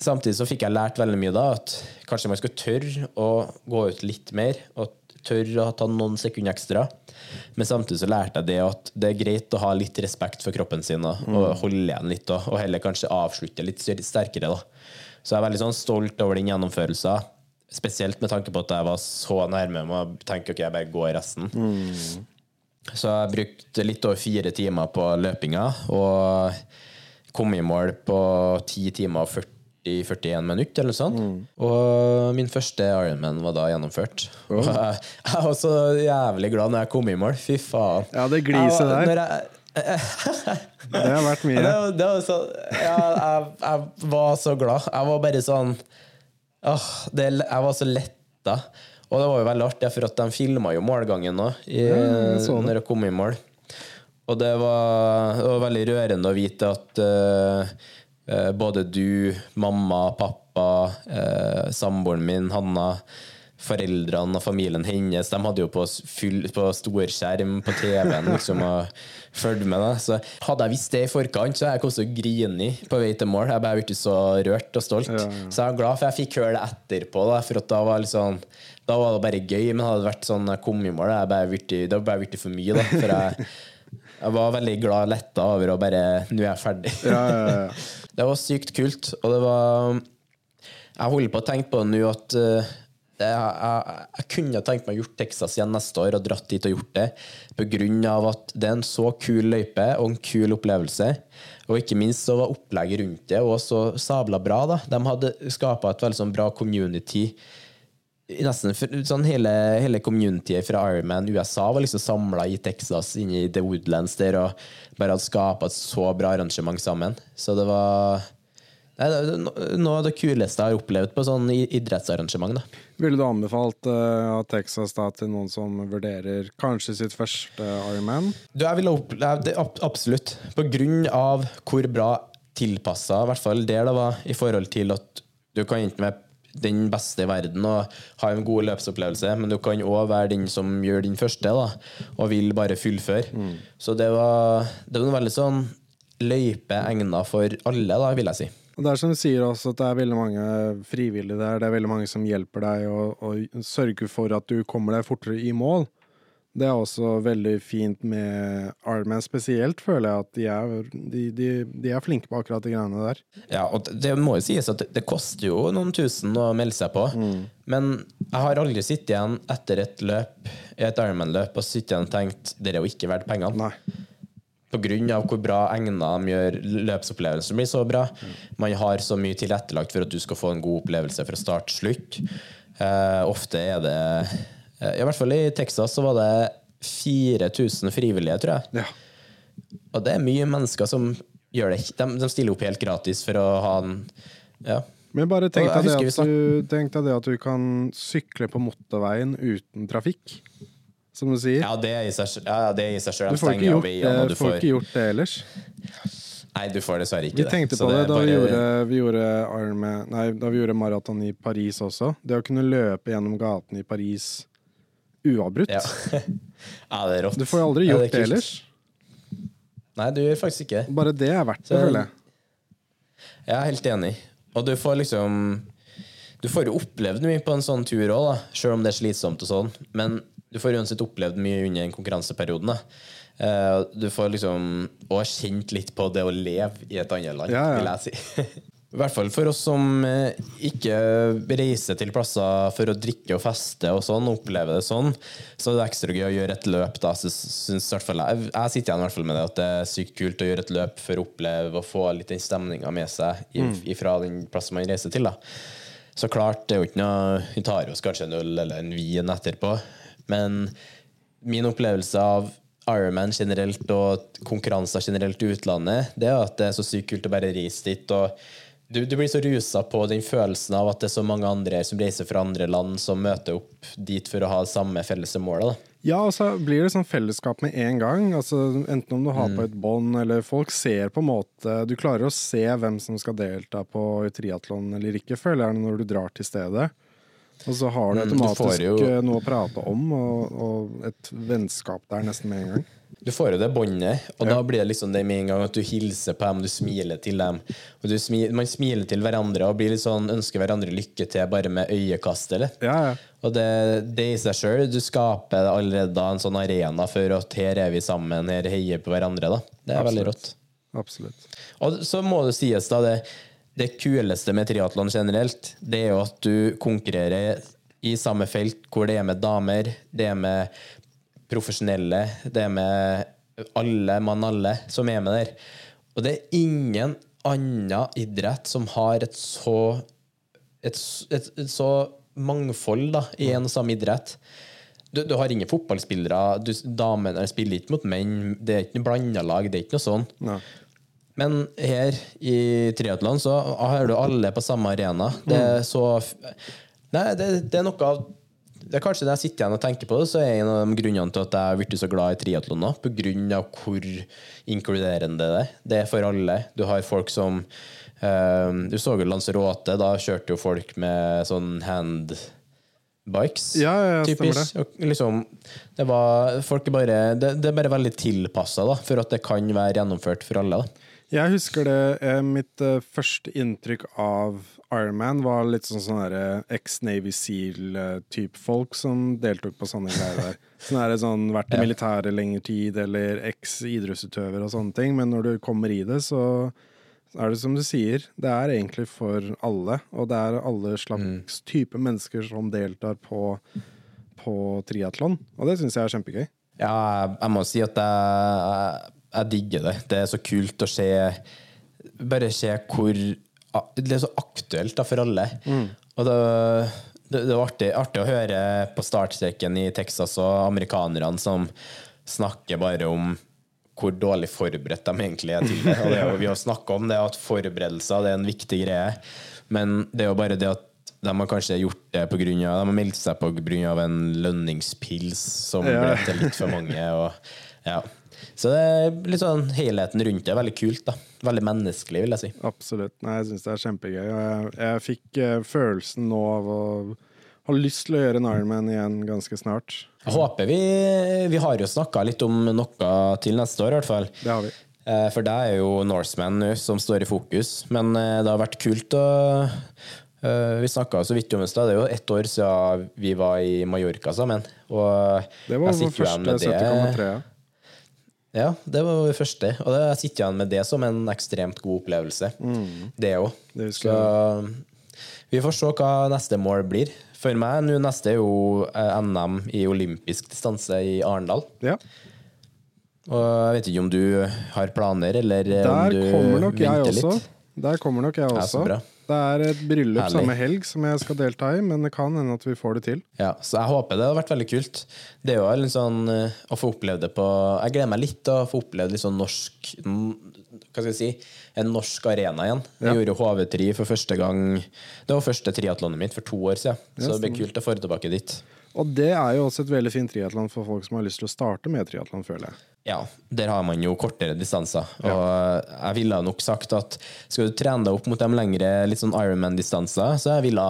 samtidig så fikk jeg lært veldig mye da, at kanskje man skulle tørre å gå ut litt mer, og tørre å ta noen sekunder ekstra. Men samtidig så lærte jeg det at det er greit å ha litt respekt for kroppen sin da, og holde igjen litt, da, og heller kanskje avslutte litt sterkere. da. Så jeg er veldig sånn stolt over den gjennomførelsen. Spesielt med tanke på at jeg var så nærme med å tenke ok, jeg bare går resten. Så jeg brukte litt over fire timer på løpinga, og kom i mål på 10 timer og 40-41 minutter, eller noe sånt. Og min første Ironman var da gjennomført. Og jeg, jeg var så jævlig glad når jeg kom i mål. Fy faen. Ja, det gliset der. Det har vært mye. Det, det var så, ja, jeg, jeg var så glad. Jeg var bare sånn åh, det, Jeg var så letta. Og det var jo veldig artig, for at de filma jo målgangen så det. når jeg kom i mål. Og det var, det var veldig rørende å vite at eh, både du, mamma, pappa, uh, samboeren min, Hanna, foreldrene og familien hennes, de hadde jo på, full, på storskjerm på TV-en liksom, og fulgte med. Det. Så hadde jeg visst det i forkant, så hadde jeg kommet til å på vei til mål. Jeg blitt så rørt og stolt. Så jeg er glad for jeg fikk høre det etterpå, da, for da var, sånn, da var det bare gøy. Men hadde det vært sånn jeg kom i mål, jeg bare blitt- det hadde bare blitt for mye. Da, for jeg, jeg var veldig glad og letta over å bare Nå er jeg ferdig. Ja, ja, ja. Det var sykt kult, og det var Jeg holder på å tenke på nå at eh, det, jeg, jeg kunne tenkt meg å gjort Texas igjen neste år og dratt dit og gjort det, på grunn av at det er en så kul løype og en kul opplevelse. Og ikke minst så var opplegget rundt det også så sabla bra. da. De hadde skapa et veldig sånn bra community. Nesten sånn hele, hele communityet fra Ironman USA var liksom samla i Texas, inne i The Woodlands der, og bare hadde skapa et så bra arrangement sammen. Så det var Nei, det noe av det kuleste jeg har opplevd på sånn idrettsarrangement. da. Ville du anbefalt uh, Texas da, til noen som vurderer kanskje sitt første Ironman? Du, jeg ville oppleve det absolutt. På grunn av hvor bra tilpassa, i hvert fall der det var, i forhold til at du kan enten være den beste i verden og ha en god løpsopplevelse, men du kan òg være den som gjør din første, da, og vil bare fullføre. Så det var, det var en veldig sånn løype egna for alle, da, vil jeg si. Og det er som du sier også, at det er veldig mange frivillige der. Det er veldig mange som hjelper deg og, og sørger for at du kommer deg fortere i mål. Det er også veldig fint med Ironman spesielt, føler jeg at de er, de, de, de er flinke på akkurat de greiene der. Ja, og det- må jo sies at det, det koster jo noen tusen å melde seg på. Men jeg har aldri sittet igjen etter et løp, et Ironman-løp og sittet igjen og tenkt det er jo ikke verdt pengene. Nei. På grunn av hvor bra egna de gjør løpsopplevelsen blir så bra. Man har så mye tilrettelagt for at du skal få en god opplevelse fra start til slutt. Uh, ofte er det I hvert fall i Texas så var det 4000 frivillige, tror jeg. Ja. Og det er mye mennesker som gjør det. De, de stiller opp helt gratis for å ha en Ja. Men bare tenk deg, det at du, tenk deg det at du kan sykle på motorveien uten trafikk, som du sier. Ja, det er i seg, ja, det er i seg selv. Du får ikke gjort, det, du får får ikke gjort det ellers. Nei, du får dessverre ikke det. Vi tenkte på det, det da, vi gjorde, vi, gjorde Arme, nei, da vi gjorde maraton i Paris også. Det å kunne løpe gjennom gatene i Paris uavbrutt. ja. ja, det er rått. Du får jo aldri gjort det, kult. ellers. Nei, du gjør faktisk ikke det. Bare det er verdt det, føler jeg. Jeg er helt enig. Og du får liksom Du får jo opplevd mye på en sånn tur òg, selv om det er slitsomt og sånn. Men du får uansett opplevd mye under den konkurranseperioden. da. Eh, Du får liksom Og kjent litt på det å leve i et annet land, Ja, ja. vil jeg si. I hvert fall for oss som eh, ikke reiser til plasser for å drikke og feste og sånn, oppleve det sånn, så er det ekstra gøy å gjøre et løp. da, så synes Jeg, jeg sitter igjen i hvert fall med det at det er sykt kult å gjøre et løp for å oppleve og få litt den stemninga med seg fra den plassen man reiser til. da. Så klart, det er jo ikke noe Vi tar oss kanskje en øl eller en vin etterpå, men min opplevelse av Ironman generelt og konkurranser generelt i utlandet, det er at det er så sykt kult å bare reise dit. og du, du blir så rusa på den følelsen av at det er så mange andre som reiser fra andre land, som møter opp dit for å ha samme felles målet. da. Ja, og så blir det sånn fellesskap med en gang. Altså, enten om du har Mm. på et bånd, eller folk ser på en måte Du klarer å se hvem som skal delta på triatlon eller ikke, føler jeg, når du drar til stedet. Og så har du Mm, du jo- eh, noe å prate om, og, og et vennskap der nesten med en gang. Du får jo det båndet, og da blir det liksom det med en gang at du hilser på dem, du smiler til dem. Og du smi man smiler til hverandre og blir litt sånn, ønsker hverandre lykke til bare med øyekast. eller? Ja, ja. Og det, det i seg sjøl, du skaper allerede da en sånn arena for at her er vi sammen, her heier på hverandre. da. Det er veldig rått. Absolutt. Og så må det sies, da, det, det kuleste med triatlon generelt, det er jo at du konkurrerer i samme felt hvor det er med damer, det er med profesjonelle, det er med alle mann alle som er med der. Og det er ingen annen idrett som har et så et, et, et så mangfold da, i en og samme idrett. Du, du har ingen fotballspillere. Du, damene spiller ikke mot menn. Det er ikke noe blanda lag. Det er ikke noe sånn. Nei. Men her i triatlon så har du alle på samme arena. Det er så Nei, det, det er noe av det er kanskje Når jeg sitter igjen og tenker på det, så er en av de grunnene til at jeg har blitt så glad i triatlon pga. hvor inkluderende det er. Det er for alle. Du har folk som eh, Du så jo Lanzarote, da kjørte jo folk med sånn handbikes. Ja, ja, ja, typisk. Og liksom, det, var, folk er bare, det, det er bare veldig tilpassa for at det kan være gjennomført for alle. Da. Jeg husker det er Mitt eh, første inntrykk av Ironman var litt sånn sånn derre ex-Navy Seal-type folk som deltok på sånne greier der. Sånn er det sånn vært i militæret lengre tid, eller eks-idrettsutøver og sånne ting. Men når du kommer i det, så er det som du sier, det er egentlig for alle. Og det er alle slags type mennesker som deltar på, på triatlon. Og det syns jeg er kjempegøy. Ja, jeg, jeg må si at jeg, jeg, jeg digger det. Det er så kult å se Bare se hvor Det er så aktuelt da, for alle. Og det, det, det var artig, artig å høre på startstreken i Texas og amerikanerne som snakker bare om hvor dårlig forberedt de egentlig er til det. Og det vi har snakka om det, at forberedelser det er en viktig greie. Men det er jo bare det at de har kanskje gjort det på grunn av De har meldt seg på grunn av en lønningspils som Ja. ble til litt for mange. Og, ja. Så det er litt sånn helheten rundt det er veldig kult. da Veldig menneskelig, vil jeg si. Absolutt. Nei, jeg syns det er kjempegøy. Og jeg, jeg fikk eh, følelsen nå av å ha lyst til å gjøre en Ironman igjen ganske snart. Jeg håper vi Vi har jo snakka litt om noe til neste år, i hvert fall. Det har vi. Eh, For det er jo Norseman nå som står i fokus. Men eh, det har vært kult å Vi snakka så vidt om det i. Det er jo ett år siden vi var i Mallorca sammen. Og Det var vår første med det- 70,3. Ja. Det var det første. Og jeg sitter igjen med det som en ekstremt god opplevelse. Mm. Det òg. Så vi får se hva neste mål blir. For meg nå neste er jo eh, NM i olympisk distanse i Arendal. Ja. Og jeg vet ikke om du har planer, eller Der om Der du kommer nok jeg venter også. litt. Der kommer nok jeg Ja, så også. bra. Det er et bryllup Herlig. samme helg som jeg skal delta i, men det kan hende at vi får det til. Ja, så jeg håper det har vært veldig kult. Det er jo litt sånn eh, å få oppleve det på Jeg gleder meg litt til å få oppleve litt sånn norsk Hva skal jeg si En norsk arena igjen. Jeg Ja. gjorde HV3 for første gang Det var første triatlonet mitt for to år siden, så det blir kult å få det tilbake dit. Og det er jo også et veldig fint triatlon for folk som har lyst til å starte med triatlon, føler jeg. Ja, der har man jo kortere distanser. Og jeg ville nok sagt at skal du trene deg opp mot de lengre litt sånn Ironman-distanser, så jeg ville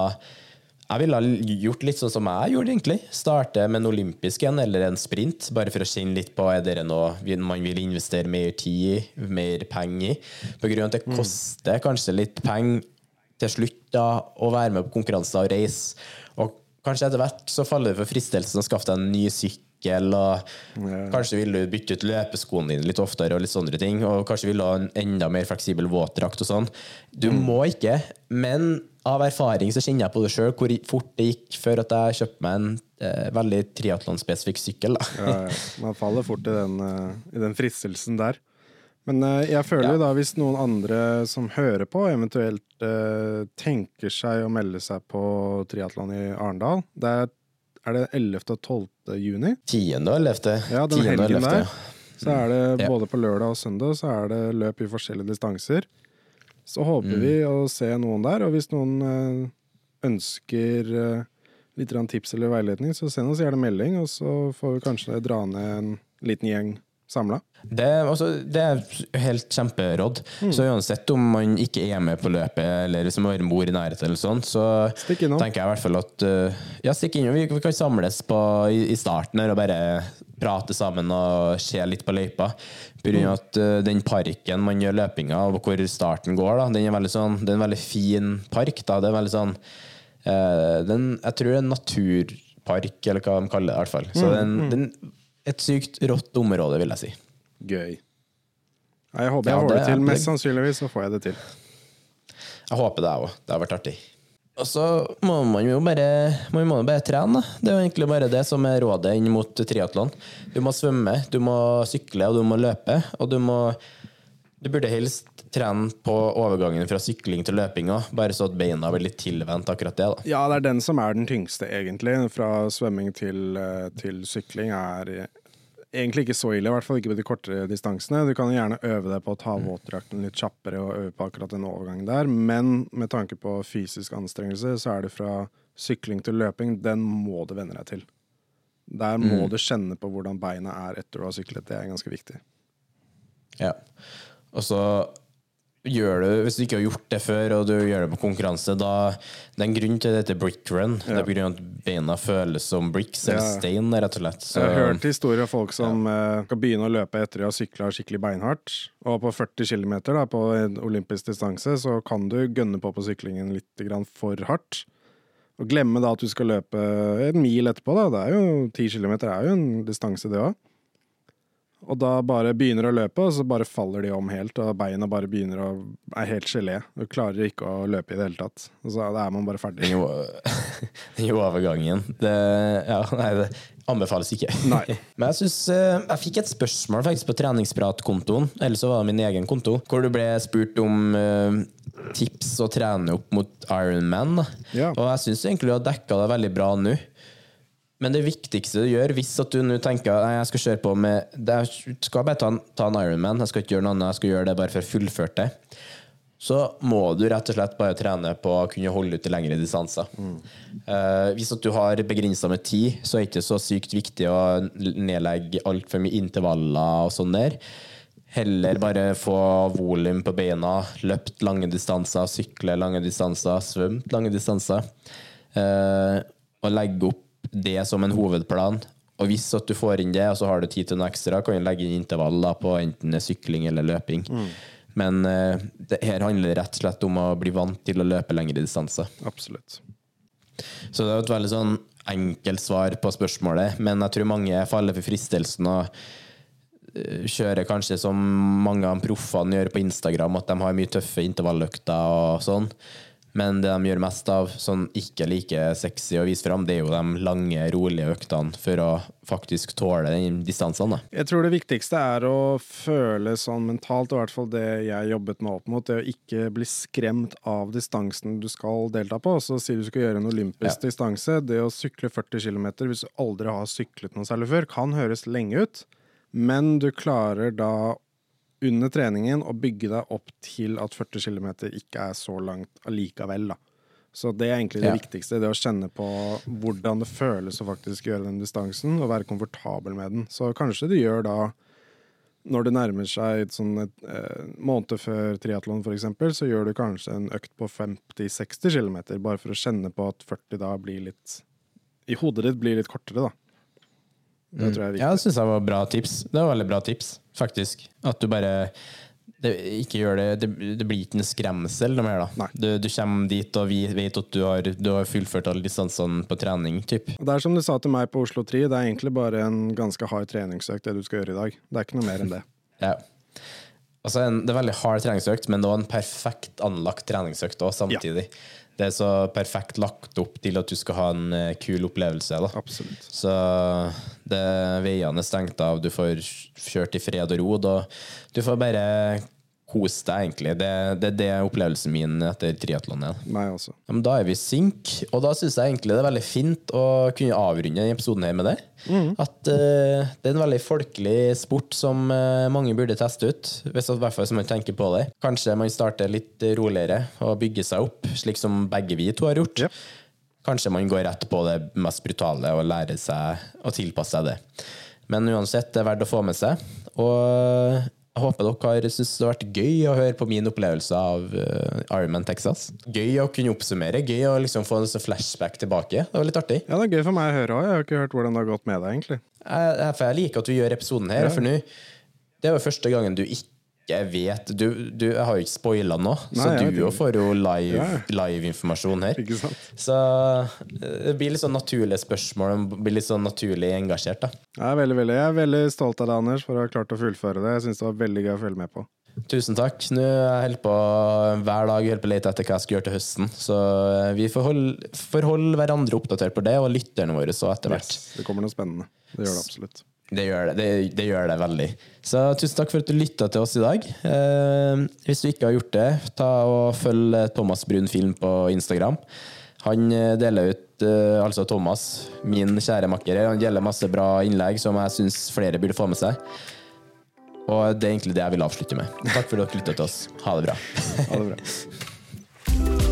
jeg ville gjort litt sånn som jeg gjorde, egentlig. Starte med en olympisk en eller en sprint, bare for å kjenne litt på er det noe man vil investere mer tid i, mer penger i. På grunn av at det koster kanskje litt penger til slutt da, å være med på konkurranser og reise. Og kanskje etter hvert så faller du for fristelsen å skaffe deg en ny sykkel, og kanskje vil du bytte ut løpeskoene dine litt oftere, og litt sånne ting, og kanskje vil du ha en enda mer fleksibel våtdrakt og sånn. Du må ikke, men av erfaring så kjenner jeg på det sjøl hvor fort det gikk før at jeg kjøpte meg en eh, veldig triatlonspesifikk sykkel. Ja, ja. Man faller fort i den, uh, i den fristelsen der. Men eh, jeg føler jo da, hvis noen andre som hører på, eventuelt eh, tenker seg å melde seg på triatlon i Arendal Det er, det 11. og 12. juni? Tiende og ellevte. Ja, den helgen der. Så er det mm. både på lørdag og søndag så er det løp i forskjellige distanser. Så håper Mm. vi å se noen der, og hvis noen eh, ønsker eh, litt tips eller veiledning, så send oss gjerne melding, og så får vi kanskje dra ned en liten gjeng samla. Det, altså, det er helt kjemperåd. Mm. Så uansett om man ikke er med på løpet, eller man bor i nærheten, eller sånn, så tenker jeg i hvert fall at uh, Ja, stikk innom. Vi, vi kan samles på, i, i starten her og bare prate sammen og se litt på løypa. På grunn at uh, den parken man gjør løpinga av, hvor starten går, da, den er veldig sånn, det er en veldig fin park. da, det er veldig sånn uh, den, Jeg tror det er en naturpark, eller hva de kaller det. i hvert fall. Så mm. den, den, et sykt rått område, vil jeg si. Gøy. Nei, jeg håper Ja, jeg får det det til. Mest sannsynligvis så får jeg det til. Jeg håper det, jeg òg. Det har vært artig. Og så må man jo bare, man må bare trene. Det er jo egentlig bare det som er rådet inn mot triatlon. Du må svømme, du må sykle og du må løpe. Og du må Du burde helst trene på overgangen fra sykling til løping òg, bare så at beina blir litt tilvendt akkurat det. da. Ja, det er den som er den tyngste, egentlig. Fra svømming til, eh, til sykling er egentlig ikke så ille, i hvert fall ikke på de kortere distansene. Du kan gjerne øve deg på å ta våtdrakten litt kjappere og øve på akkurat den overgangen der, men med tanke på fysisk anstrengelse, så er det fra sykling til løping, den må du venne deg til. Der må du kjenne på hvordan beina er etter du har syklet, det er ganske viktig. Ja. Og så gjør du, hvis du ikke har gjort det før, og du gjør det på konkurranse, da Det er en grunn til dette brick run. Det er av at beina føles som bricks, eller Ja. stein, rett og slett. Så, Jeg har hørt historier av folk som ja. skal begynne å løpe etter å ha sykla skikkelig beinhardt. Og på 40 km da, på en olympisk distanse så kan du gønne på på syklingen litt for hardt. Og glemme da at du skal løpe en mil etterpå. da, det er jo 10 km er jo en distanse, det òg. Og da bare begynner å løpe, og så bare faller de om helt, og beina bare begynner å er helt gelé. Du klarer ikke å løpe i det hele tatt. Og så da er man bare ferdig. Den overgangen det, ja, nei, det anbefales ikke. Nei. Men jeg synes, eh, jeg fikk et spørsmål faktisk på treningspratkontoen, eller så var det min egen konto, hvor du ble spurt om eh, tips å trene opp mot Ironman. Ja. Og jeg syns egentlig du har dekka det veldig bra nå. Men det viktigste du gjør, hvis at du nå tenker Nei, jeg skal kjøre på med Jeg skal bare ta ta en Ironman, jeg skal ikke gjøre noe annet, jeg skal gjøre det bare for å fullføre det så må du rett og slett bare trene på å kunne holde ut i lengre distanser. Eh, hvis at du har begrensa med tid, så er det ikke så sykt viktig å nedlegge altfor mye intervaller og sånn der. Heller bare få volum på beina, løpt lange distanser, sykle lange distanser, svømt lange distanser. Eh, og legge opp det som en hovedplan. Og hvis at du får inn det, og så har du tid til noe ekstra, kan du legge inn intervaller på enten sykling eller løping. Men uh, det her handler rett og slett om å bli vant til å løpe lengre distanser. Absolutt. Så det er et veldig sånn enkelt svar på spørsmålet, men jeg tror mange faller for fristelsen å eh, kjøre kanskje som mange av proffene gjør på Instagram, at de har mye tøffe intervalløkter og sånn. Men det de gjør mest av, sånn ikke like sexy å vise fram, det er jo de lange, rolige øktene for å faktisk tåle den distansene. Jeg tror det viktigste er å føle sånn mentalt, og i hvert fall det jeg jobbet meg opp mot, det å ikke bli skremt av distansen du skal delta på. Så sier du skal gjøre en olympisk Ja. distanse. Det å sykle 40 km hvis du aldri har syklet noe særlig før, kan høres lenge ut, men du klarer da under treningen og bygge deg opp til at 40 km ikke er så langt allikevel, da. Så det er egentlig det Ja. viktigste, det å kjenne på hvordan det føles å faktisk gjøre den distansen, og være komfortabel med den. Så kanskje du gjør da når det nærmer seg et sånn et, eh, måned før triatlon f.eks., så gjør du kanskje en økt på 50-60 km, bare for å kjenne på at 40 da blir litt I hodet ditt blir litt kortere, da. Det tror jeg er Ja, det syns jeg var bra tips. Det var veldig bra tips, faktisk. At du bare det, ikke gjør det, det Det blir ikke en skremsel noe mer, da. Du, du kommer dit og vi vet at du har, du har fullført alle distansene på trening, typ. Det er som du sa til meg på Oslo Tri, det er egentlig bare en ganske hard treningsøkt det du skal gjøre i dag. Det er ikke noe mer enn det. Ja. Altså, en, det er veldig hard treningsøkt, men det var en perfekt anlagt treningsøkt òg, samtidig. Det er så perfekt lagt opp til at du skal ha en eh, kul opplevelse. da. Absolutt. Så det veiene er stengt av, du får kjørt i fred og ro. Da. Du får bare kose deg, egentlig. Det, det er det opplevelsen min etter triatlon er. Da er vi synk, og da syns jeg egentlig det er veldig fint å kunne avrunde denne episoden her med det. At uh, det er en veldig folkelig sport som uh, mange burde teste ut. Hvis at, i hvert fall man tenker på det. Kanskje man starter litt roligere og bygger seg opp, slik som begge vi to har gjort. Ja. Kanskje man går rett på det mest brutale og lærer seg å tilpasse seg det. Men uansett, det er verdt å få med seg. Og jeg håper dere har syntes det har vært gøy å høre på min opplevelse av uh, Ironman Texas. Gøy å kunne oppsummere. Gøy å liksom få en sånn flashback tilbake. Det var litt artig. Ja, det er gøy for meg å høre òg. Jeg har ikke hørt hvordan det har gått med deg, egentlig. Jeg, jeg liker at du gjør episoden her, Ja. for nå Det er jo første gangen du ikke vet Du, du jeg har jo ikke spoila Nei, så jeg du jo får jo live, Ja. live her. Ikke sant? Så eh, det blir litt sånn naturlige spørsmål, blir litt sånn naturlig engasjert, da. Jeg er veldig, veldig, jeg er veldig stolt av deg, Anders, for å ha klart å fullføre det. Jeg syns det var veldig gøy å følge med på. Tusen takk. Nå er jeg på hver dag jeg holder på å lete etter hva jeg skal gjøre til høsten. Så eh, vi får holde, får holde hverandre oppdatert på det, og lytterne våre så etter hvert. Yes, det kommer noe spennende. Det gjør det absolutt. Det gjør det, det, det gjør det veldig. Så tusen takk for at du lytta til oss i dag. Eh, hvis du ikke har gjort det, ta og følg Thomas Brun Film på Instagram. Han eh, deler ut eh, Altså Thomas, min kjære makker, han deler masse bra innlegg som jeg syns flere burde få med seg. Og det er egentlig det jeg vil avslutte med. Takk for at dere lytta til oss. Ha det bra. Ha det bra.